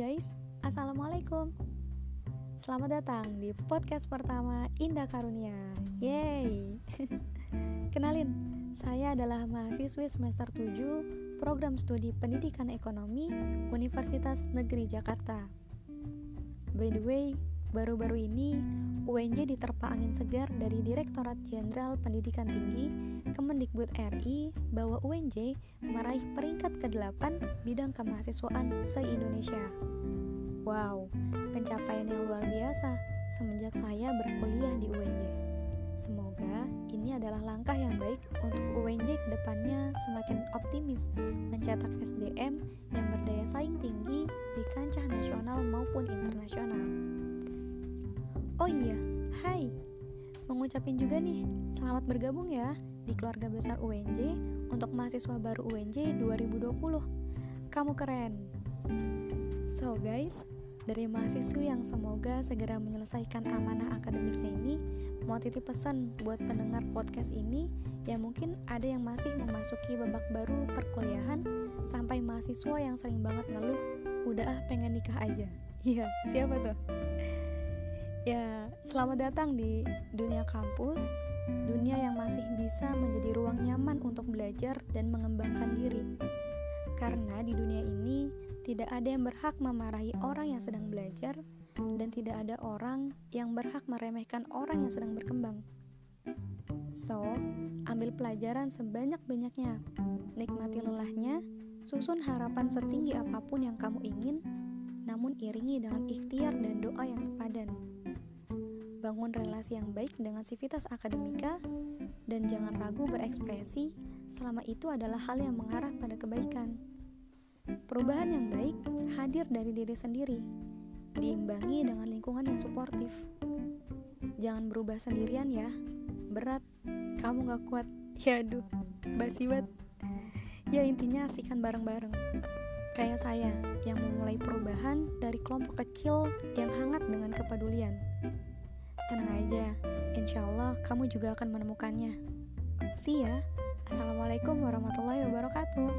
guys, Assalamualaikum. Selamat datang di podcast pertama Indah Karunia. Yeay Kenalin, saya adalah mahasiswi semester 7 Program Studi Pendidikan Ekonomi Universitas Negeri Jakarta. By the way, baru-baru ini UNJ diterpa angin segar dari Direktorat Jenderal Pendidikan Tinggi Kemendikbud RI bahwa UNJ meraih peringkat ke-8 bidang kemahasiswaan se-Indonesia. Wow, pencapaian yang luar biasa semenjak saya berkuliah di UNJ. Semoga ini adalah langkah yang baik untuk UNJ ke depannya semakin optimis mencetak SDM yang berdaya saing tinggi di kancah nasional maupun internasional. Oh iya, hai. Mengucapin juga nih, selamat bergabung ya di keluarga besar UNJ untuk mahasiswa baru UNJ 2020. Kamu keren. So guys, dari mahasiswa yang semoga segera menyelesaikan amanah akademiknya ini, mau titip pesan buat pendengar podcast ini yang mungkin ada yang masih memasuki babak baru perkuliahan sampai mahasiswa yang sering banget ngeluh, udah ah pengen nikah aja. Iya, siapa tuh? Ya, selamat datang di dunia kampus, dunia yang masih bisa menjadi ruang nyaman untuk belajar dan mengembangkan diri. Karena di dunia ini tidak ada yang berhak memarahi orang yang sedang belajar dan tidak ada orang yang berhak meremehkan orang yang sedang berkembang. So, ambil pelajaran sebanyak-banyaknya. Nikmati lelahnya, susun harapan setinggi apa pun yang kamu ingin, namun iringi dengan ikhtiar dan doa yang sepadan bangun relasi yang baik dengan sivitas akademika, dan jangan ragu berekspresi selama itu adalah hal yang mengarah pada kebaikan. Perubahan yang baik hadir dari diri sendiri, diimbangi dengan lingkungan yang suportif. Jangan berubah sendirian ya, berat, kamu gak kuat, ya aduh, basi banget. Ya intinya asikan bareng-bareng. Kayak saya yang memulai perubahan dari kelompok kecil yang hangat dengan kepedulian. Tenang aja, insya Allah kamu juga akan menemukannya. See ya. Assalamualaikum warahmatullahi wabarakatuh.